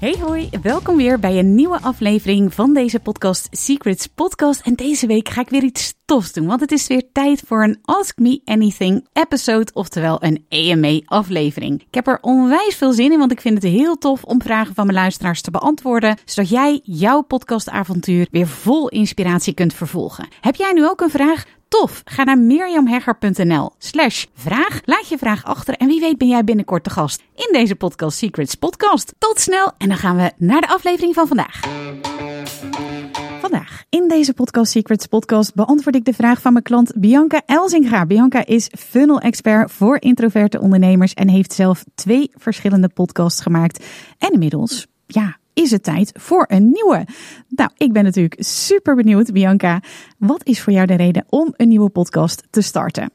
Hey hoi, welkom weer bij een nieuwe aflevering van deze podcast Secrets Podcast. En deze week ga ik weer iets tofs doen, want het is weer tijd voor een Ask Me Anything episode, oftewel een AMA aflevering. Ik heb er onwijs veel zin in, want ik vind het heel tof om vragen van mijn luisteraars te beantwoorden, zodat jij jouw podcastavontuur weer vol inspiratie kunt vervolgen. Heb jij nu ook een vraag? Tof! Ga naar mirjamhegger.nl slash vraag. Laat je vraag achter en wie weet ben jij binnenkort de gast in deze Podcast Secrets podcast. Tot snel en dan gaan we naar de aflevering van vandaag. Vandaag in deze Podcast Secrets podcast beantwoord ik de vraag van mijn klant Bianca Elzinga. Bianca is funnel expert voor introverte ondernemers en heeft zelf twee verschillende podcasts gemaakt. En inmiddels, ja, is het tijd voor een nieuwe. Nou, ik ben natuurlijk super benieuwd, Bianca. Wat is voor jou de reden om een nieuwe podcast te starten?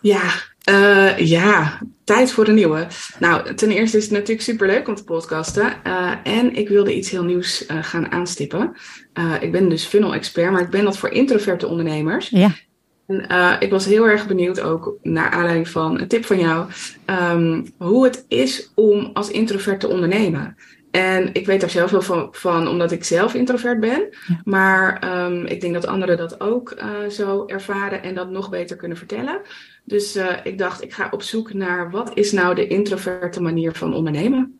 Ja, uh, ja, tijd voor een nieuwe. Nou, ten eerste is het natuurlijk super leuk om te podcasten. Uh, en ik wilde iets heel nieuws uh, gaan aanstippen. ik ben dus funnel expert, maar ik ben dat voor introverte ondernemers. Ja. En, ik was heel erg benieuwd ook naar aanleiding van een tip van jou. Um, hoe het is om als introvert te ondernemen. En ik weet daar zelf heel van, van omdat ik zelf introvert ben. Maar um, ik denk dat anderen dat ook uh, zo ervaren en dat nog beter kunnen vertellen. Dus uh, ik dacht, ik ga op zoek naar wat is nou de introverte manier van ondernemen.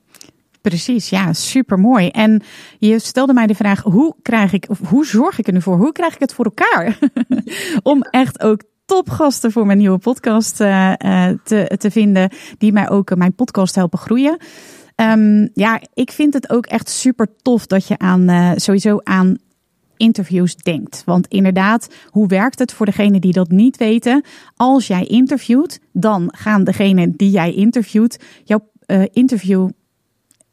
Precies, ja, super mooi. En je stelde mij de vraag: hoe krijg ik, of hoe zorg ik er nu voor? Hoe krijg ik het voor elkaar? Om echt ook topgasten voor mijn nieuwe podcast uh, te, te vinden, die mij ook mijn podcast helpen groeien. Um, ja, ik vind het ook echt super tof dat je aan uh, sowieso aan interviews denkt. Want inderdaad, hoe werkt het voor degene die dat niet weten? Als jij interviewt, dan gaan degene die jij interviewt jouw uh, interview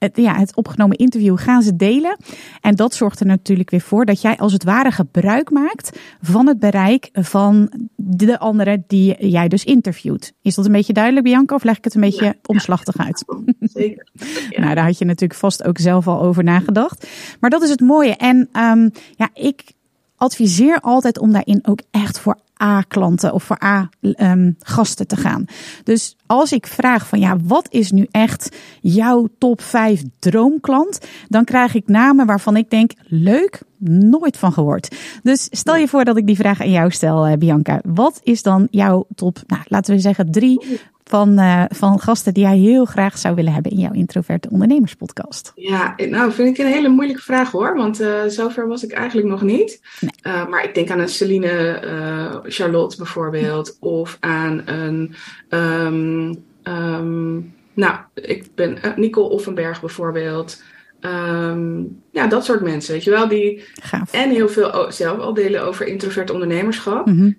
het, ja, het opgenomen interview gaan ze delen. En dat zorgt er natuurlijk weer voor dat jij als het ware gebruik maakt van het bereik van de anderen die jij dus interviewt. Is dat een beetje duidelijk, Bianca? Of leg ik het een beetje omslachtig uit? Zeker. Ja. nou, daar had je natuurlijk vast ook zelf al over nagedacht. Maar dat is het mooie. En um, ja, ik adviseer altijd om daarin ook echt voor A-klanten of voor A-gasten um, te gaan. Dus als ik vraag van ja, wat is nu echt jouw top 5 droomklant? Dan krijg ik namen waarvan ik denk, leuk, nooit van gehoord. Dus stel je voor dat ik die vraag aan jou stel, uh, Bianca. Wat is dan jouw top, nou, laten we zeggen, drie van, uh, van gasten die jij heel graag zou willen hebben in jouw introverte ondernemerspodcast? Ja, nou vind ik een hele moeilijke vraag hoor, want uh, zover was ik eigenlijk nog niet. Nee. Uh, maar ik denk aan een Celine Charlotte bijvoorbeeld, of aan een, um, um, nou, ik ben Nicole Offenberg bijvoorbeeld. Um, ja, dat soort mensen, weet je wel, die Gaaf. en heel veel zelf al delen over introvert ondernemerschap. Mm -hmm.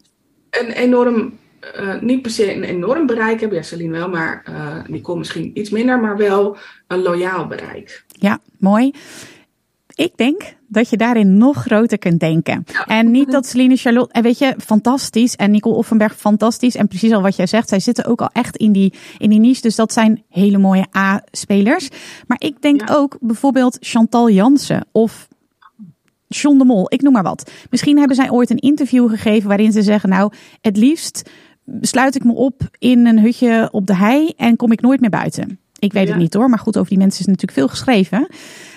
Een enorm uh, niet per se een enorm bereik hebben. Ja, Celine wel, maar uh, Nicole misschien iets minder, maar wel een loyaal bereik. Ja, mooi. Ik denk dat je daarin nog groter kunt denken. Ja. En niet dat Celine Charlotte, en weet je, fantastisch. En Nicole Offenberg, fantastisch. En precies al wat jij zegt, zij zitten ook al echt in die, in die niche. Dus dat zijn hele mooie A-spelers. Maar ik denk ja. ook bijvoorbeeld Chantal Jansen of John de Mol, ik noem maar wat. Misschien hebben zij ooit een interview gegeven waarin ze zeggen, nou, het liefst sluit ik me op in een hutje op de hei en kom ik nooit meer buiten. Ik weet ja. het niet hoor, maar goed, over die mensen is natuurlijk veel geschreven.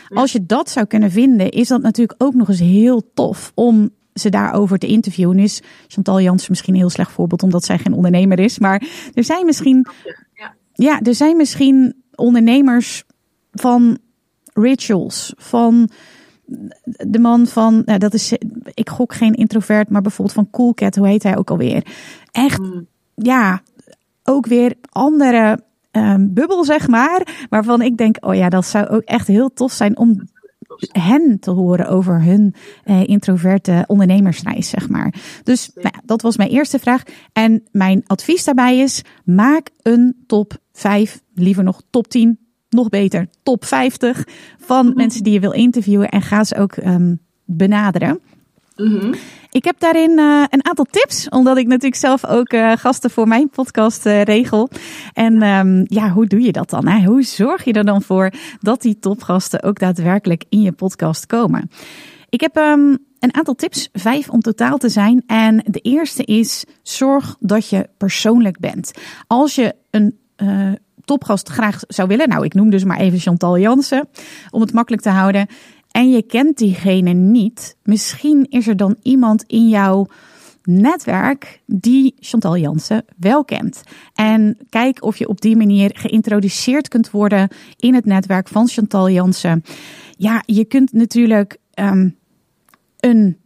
Als je dat zou kunnen vinden, is dat natuurlijk ook nog eens heel tof om ze daarover te interviewen. Is Chantal Jansen misschien een heel slecht voorbeeld, omdat zij geen ondernemer is. Maar er zijn misschien, ja, ja er zijn misschien ondernemers van rituals, van de man van, nou dat is, ik gok geen introvert, maar bijvoorbeeld van Cool Cat, hoe heet hij ook alweer? Echt, mm. ja, ook weer andere um, bubbel, zeg maar, waarvan ik denk, oh ja, dat zou ook echt heel tof zijn om hen te horen over hun uh, introverte ondernemersreis, zeg maar. Dus nou ja, dat was mijn eerste vraag. En mijn advies daarbij is: maak een top 5, liever nog top 10 nog beter top 50 van mhm. mensen die je wil interviewen en ga ze ook um, benaderen. Mhm. Ik heb daarin uh, een aantal tips, omdat ik natuurlijk zelf ook uh, gasten voor mijn podcast uh, regel. En um, ja, hoe doe je dat dan? Hè? Hoe zorg je er dan voor dat die topgasten ook daadwerkelijk in je podcast komen? Ik heb um, een aantal tips, vijf om totaal te zijn. En de eerste is: zorg dat je persoonlijk bent. Als je een uh, topgast graag zou willen, nou, ik noem dus maar even Chantal Jansen, om het makkelijk te houden. En je kent diegene niet. Misschien is er dan iemand in jouw netwerk die Chantal Jansen wel kent. En kijk of je op die manier geïntroduceerd kunt worden in het netwerk van Chantal Jansen. Ja, je kunt natuurlijk um, een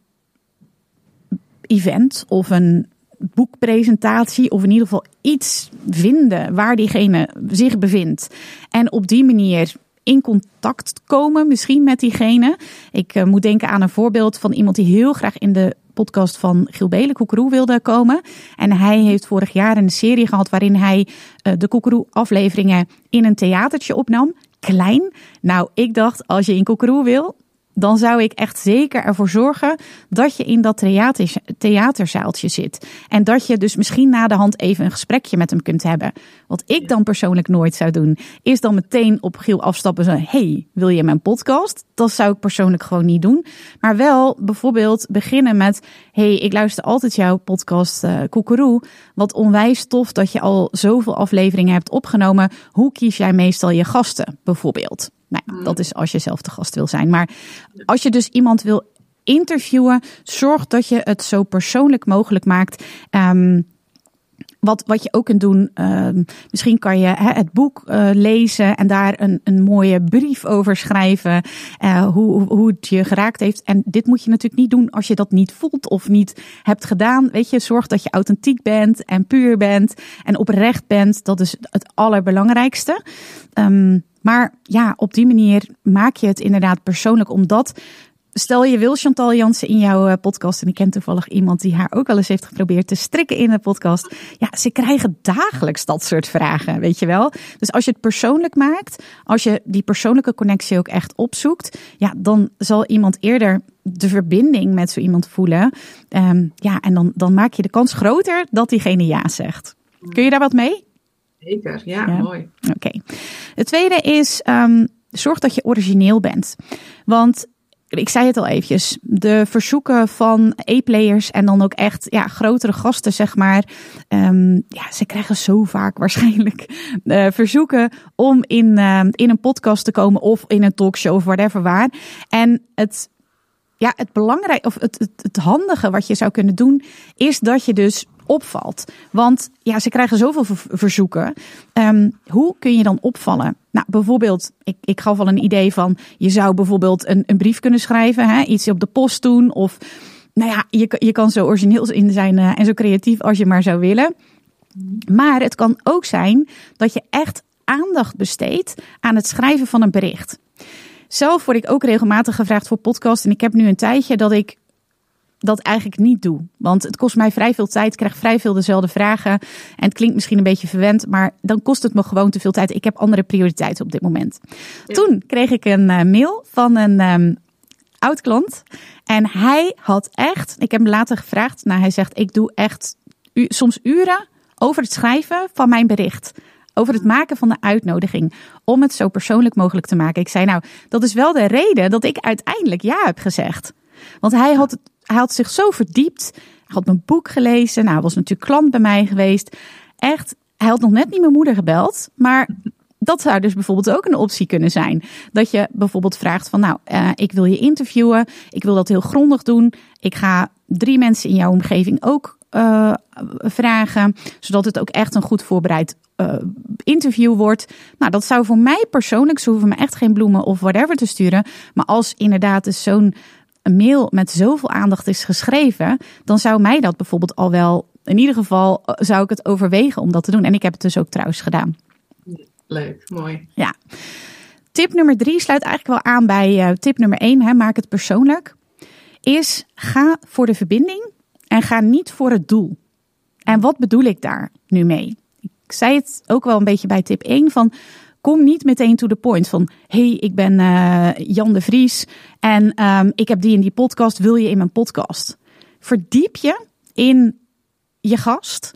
event of een boekpresentatie of in ieder geval iets vinden waar diegene zich bevindt. En op die manier in contact komen, misschien met diegene. Ik uh, moet denken aan een voorbeeld van iemand die heel graag in de podcast van Giel Belen, Koekeroe, wilde komen. En hij heeft vorig jaar een serie gehad waarin hij uh, de Koekeroe afleveringen in een theatertje opnam. Klein. Nou, ik dacht, als je in Koekeroe wil, dan zou ik echt zeker ervoor zorgen dat je in dat theater, theaterzaaltje zit. En dat je dus misschien na de hand even een gesprekje met hem kunt hebben. Wat ik dan persoonlijk nooit zou doen, is dan meteen op Giel afstappen en zeggen: Hey, wil je mijn podcast? Dat zou ik persoonlijk gewoon niet doen. Maar wel bijvoorbeeld beginnen met: Hey, ik luister altijd jouw podcast uh, Koekeroe. Wat onwijs tof dat je al zoveel afleveringen hebt opgenomen. Hoe kies jij meestal je gasten, bijvoorbeeld? Nou, mm. dat is als je zelf de gast wil zijn. Maar als je dus iemand wil interviewen, zorg dat je het zo persoonlijk mogelijk maakt. Um, wat, wat je ook kunt doen, uh, misschien kan je hè, het boek uh, lezen en daar een, een mooie brief over schrijven. Uh, hoe, hoe het je geraakt heeft. En dit moet je natuurlijk niet doen als je dat niet voelt of niet hebt gedaan. Weet je, zorg dat je authentiek bent en puur bent en oprecht bent. Dat is het allerbelangrijkste. Um, maar ja, op die manier maak je het inderdaad persoonlijk, omdat Stel je wil Chantal Jansen in jouw eh, podcast en ik ken toevallig iemand die haar ook al eens heeft geprobeerd te strikken in de podcast. Ja, ze krijgen dagelijks dat soort vragen, weet je wel. Dus als je het persoonlijk maakt, als je die persoonlijke connectie ook echt opzoekt, ja, dan zal iemand eerder de verbinding met zo iemand voelen. Um, ja, en dan, dan maak je de kans groter dat diegene ja zegt. Kun je daar wat mee? Zeker, ja, mooi. Oké. Het tweede is, um, zorg dat je origineel bent. Want ik zei het al eventjes, de verzoeken van e-players en dan ook echt ja, grotere gasten, zeg maar. Um, ja, ze krijgen zo vaak waarschijnlijk uh, verzoeken om in, uh, in een podcast te komen of in een talkshow of whatever waar. En het, ja, het belangrijk of het, het, het handige wat je zou kunnen doen, is dat je dus opvalt. Want ja, ze krijgen zoveel verzoeken. Um, hoe kun je dan opvallen? Nou, bijvoorbeeld, ik, ik gaf al een idee van, je zou bijvoorbeeld een, een brief kunnen schrijven, hè, iets op de post doen. Of, nou ja, je, je kan zo origineel in zijn uh, en zo creatief als je maar zou willen. Maar het kan ook zijn dat je echt aandacht besteedt aan het schrijven van een bericht. Zelf word ik ook regelmatig gevraagd voor podcast. En ik heb nu een tijdje dat ik dat eigenlijk niet doe. Want het kost mij vrij veel tijd. Ik krijg vrij veel dezelfde vragen. En het klinkt misschien een beetje verwend, maar dan kost het me gewoon te veel tijd. Ik heb andere prioriteiten op dit moment. Toen kreeg ik een uh, mail van een um, oud klant. En hij had echt, ik heb hem later gevraagd. Nou, hij zegt: Ik doe echt soms uren over het schrijven van mijn bericht over het maken van de uitnodiging. Om het zo persoonlijk mogelijk te maken. Ik zei nou, dat is wel de reden dat ik uiteindelijk ja heb gezegd. Want hij had hij had zich zo verdiept. Hij had mijn boek gelezen. Nou, hij was natuurlijk klant bij mij geweest. Echt, hij had nog net niet mijn moeder gebeld. Maar dat zou dus bijvoorbeeld ook een optie kunnen zijn. Dat je bijvoorbeeld vraagt van nou, uh, ik wil je interviewen. Ik wil dat heel grondig doen. Ik ga drie mensen in jouw omgeving ook uh, vragen. Zodat het ook echt een goed voorbereid uh, interview wordt. Nou, dat zou voor mij persoonlijk, ze hoeven me echt geen bloemen of whatever te sturen. Maar als inderdaad dus zo'n een mail met zoveel aandacht is geschreven, dan zou mij dat bijvoorbeeld al wel, in ieder geval eh, zou ik het overwegen om dat te doen. En ik heb het dus ook trouwens gedaan. Leuk, mooi. Ja. Tip nummer drie sluit eigenlijk wel aan bij uh, tip nummer één, hè, maak het persoonlijk. Is ga voor de verbinding en ga niet voor het doel. En wat bedoel ik daar nu mee? Ik zei het ook wel een beetje bij tip 1 van kom niet meteen to the point van: hey, ik ben uh, Jan de Vries en um, ik heb die in die podcast. Wil je in mijn podcast? Verdiep je in je gast.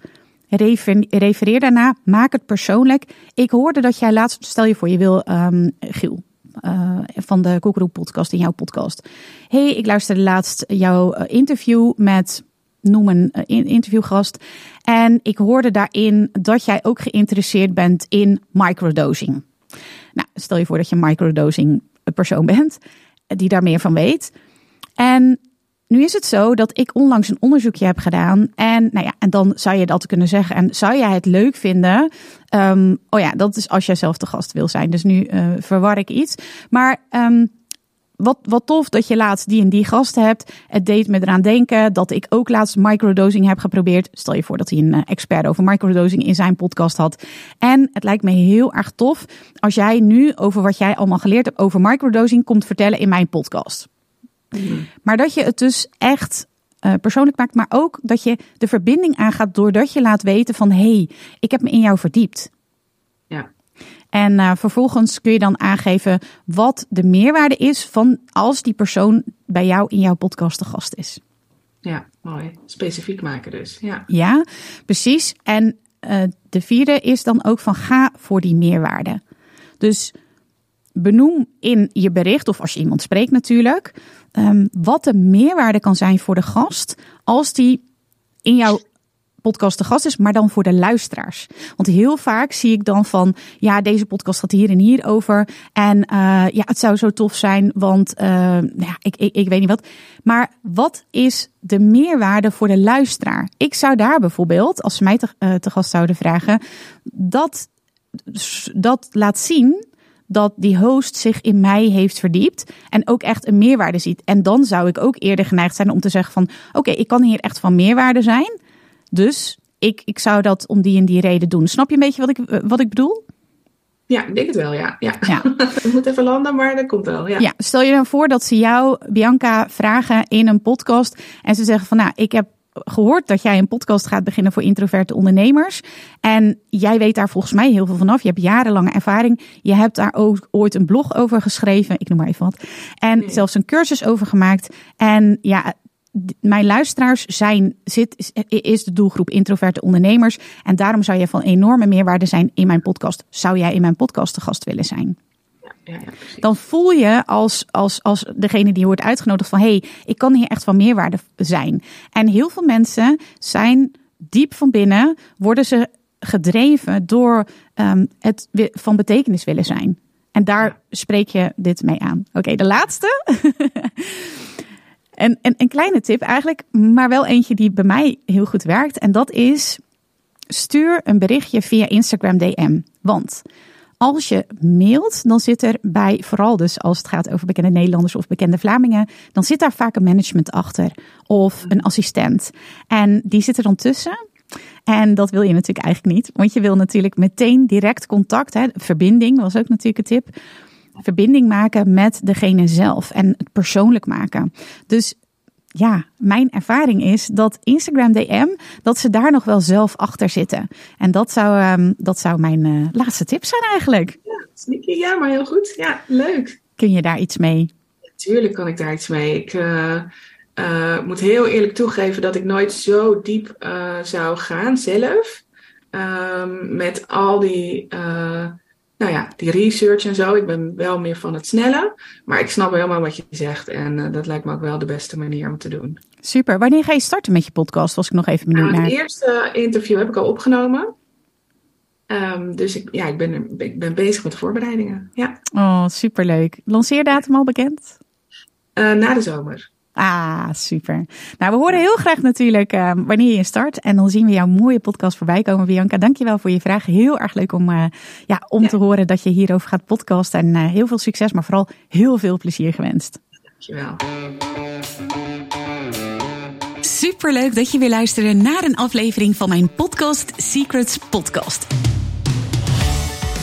Refereer daarna, maak het persoonlijk. Ik hoorde dat jij laatst, stel je voor, je wil um, Giel, uh, van de Koekeroe podcast in jouw podcast. hey, ik luisterde laatst jouw uh, interview met noem een uh, interviewgast. En ik hoorde daarin dat jij ook geïnteresseerd bent in microdosing. Nou, stel je voor dat je een microdosing persoon bent die daar meer van weet. En nu is het zo dat ik onlangs een onderzoekje heb gedaan. En, nou ja, en dan zou je dat kunnen zeggen. En zou jij het leuk vinden? Um, oh ja, dat is als jij zelf de gast wil zijn. Dus nu verwar ik iets. Maar um, wat, wat tof dat je laatst die en die gasten hebt. Het deed me eraan denken dat ik ook laatst microdosing heb geprobeerd. Stel je voor dat hij een uh, expert over microdosing in zijn podcast had. En het lijkt me heel erg tof als jij nu over wat jij allemaal geleerd hebt over microdosing komt vertellen in mijn podcast. Maar dat je het dus echt uh, persoonlijk maakt, maar ook dat je de verbinding aangaat doordat je laat weten van hé, hey, ik heb me in jou verdiept. En uh, vervolgens kun je dan aangeven wat de meerwaarde is van als die persoon bij jou in jouw podcast de gast is. Ja, mooi. Specifiek maken dus. Ja, ja precies. En uh, de vierde is dan ook van ga voor die meerwaarde. Dus benoem in je bericht, of als je iemand spreekt natuurlijk, um, wat de meerwaarde kan zijn voor de gast als die in jouw podcast de gast is, maar dan voor de luisteraars. Want heel vaak zie ik dan van, ja, deze podcast gaat hier en hier over. En uh, ja, het zou zo tof zijn, want uh, ja, ik, ik, ik weet niet wat. Maar wat is de meerwaarde voor de luisteraar? Ik zou daar bijvoorbeeld, als ze mij te, uh, te gast zouden vragen, dat, dat laat zien dat die host zich in mij heeft verdiept en ook echt een meerwaarde ziet. En dan zou ik ook eerder geneigd zijn om te zeggen van, oké, ik kan hier echt van meerwaarde zijn. Dus ik, ik zou dat om die en die reden doen. Snap je een beetje wat ik, wat ik bedoel? Ja, ik denk het wel, ja. ja. ja. het moet even landen, maar dat komt wel, ja. ja. Stel je dan voor dat ze jou, Bianca, vragen in een podcast en ze zeggen van, nou, ik heb gehoord dat jij een podcast gaat beginnen voor introverte ondernemers. En jij weet daar volgens mij heel veel vanaf. Je hebt jarenlange ervaring. Je hebt daar ook ooit een blog over geschreven. Ik noem maar even wat. En nee. zelfs een cursus over gemaakt. En ja, mijn luisteraars zijn, zit, is de doelgroep introverte ondernemers. En daarom zou je van enorme meerwaarde zijn in mijn podcast. Zou jij in mijn podcast de gast willen zijn? Ja, ja, dan voel je als, als, als degene die wordt uitgenodigd van hé, hey, ik kan hier echt van meerwaarde zijn. En heel veel mensen zijn diep van binnen, worden ze gedreven door um, het van betekenis willen zijn. En daar ja. spreek je dit mee aan. Oké, okay, de laatste. en, en een kleine tip eigenlijk, maar wel eentje die bij mij heel goed werkt. En dat is stuur een berichtje via Instagram DM. Want als je mailt, dan zit er bij, vooral dus als het gaat over bekende Nederlanders of bekende Vlamingen, dan zit daar vaak een management achter of een assistent. En die zit er dan tussen. En dat wil je natuurlijk eigenlijk niet, want je wil natuurlijk meteen direct contact, hè, verbinding was ook natuurlijk een tip. Verbinding maken met degene zelf en het persoonlijk maken. Dus ja, mijn ervaring is dat Instagram DM, dat ze daar nog wel zelf achter zitten. En dat zou, um, dat zou mijn uh, laatste tip zijn eigenlijk. Ja, sneaky, ja, maar heel goed. Ja, leuk. Kun je daar iets mee? Natuurlijk kan ik daar iets mee. Ik uh, uh, moet heel eerlijk toegeven dat ik nooit zo diep zou gaan zelf. Um, met al die nou ja, die research en zo. Ik ben wel meer van het snelle. Maar ik snap helemaal wat je zegt. En uh, dat lijkt me ook wel de beste manier om te doen. Super. Wanneer ga je starten met je podcast? Was ik nog even benieuwd nou, naar. Het eerste interview heb ik al opgenomen. Um, dus ik, ja, ik, ben, ik ben bezig met de voorbereidingen. Ja. Oh, superleuk. Lanceerdatum al bekend? Uh, na de zomer. Ah, super. Nou, we horen heel graag natuurlijk uh, wanneer je start. En dan zien we jouw mooie podcast voorbij komen, Bianca. Dankjewel voor je vraag. Heel erg leuk om, uh, ja, om ja. te horen dat je hierover gaat podcasten. En uh, heel veel succes, maar vooral heel veel plezier gewenst. Dankjewel. Superleuk dat je weer luisterde naar een aflevering van mijn podcast Secrets Podcast.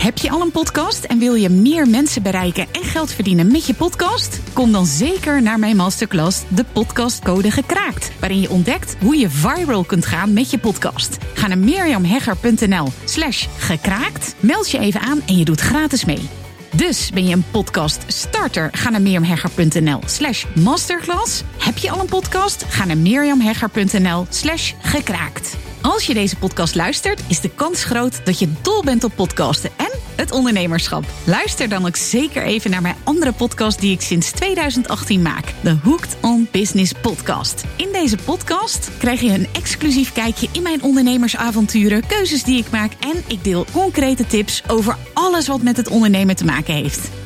Heb je al een podcast en wil je meer mensen bereiken en geld verdienen met je podcast? Kom dan zeker naar mijn masterclass De Podcastcode Gekraakt, waarin je ontdekt hoe je viral kunt gaan met je podcast. Ga naar mirjamhegger.nl slash gekraakt, meld je even aan en je doet gratis mee. Dus ben je een podcast starter? Ga naar mirjamhegger.nl slash masterclass. Heb je al een podcast? Ga naar mirjamhegger.nl slash gekraakt. Als je deze podcast luistert, is de kans groot dat je dol bent op podcasten en het ondernemerschap. Luister dan ook zeker even naar mijn andere podcast die ik sinds 2018 maak. De Hooked on Business podcast. In deze podcast krijg je een exclusief kijkje in mijn ondernemersavonturen, keuzes die ik maak en ik deel concrete tips over alles wat met het ondernemen te maken heeft.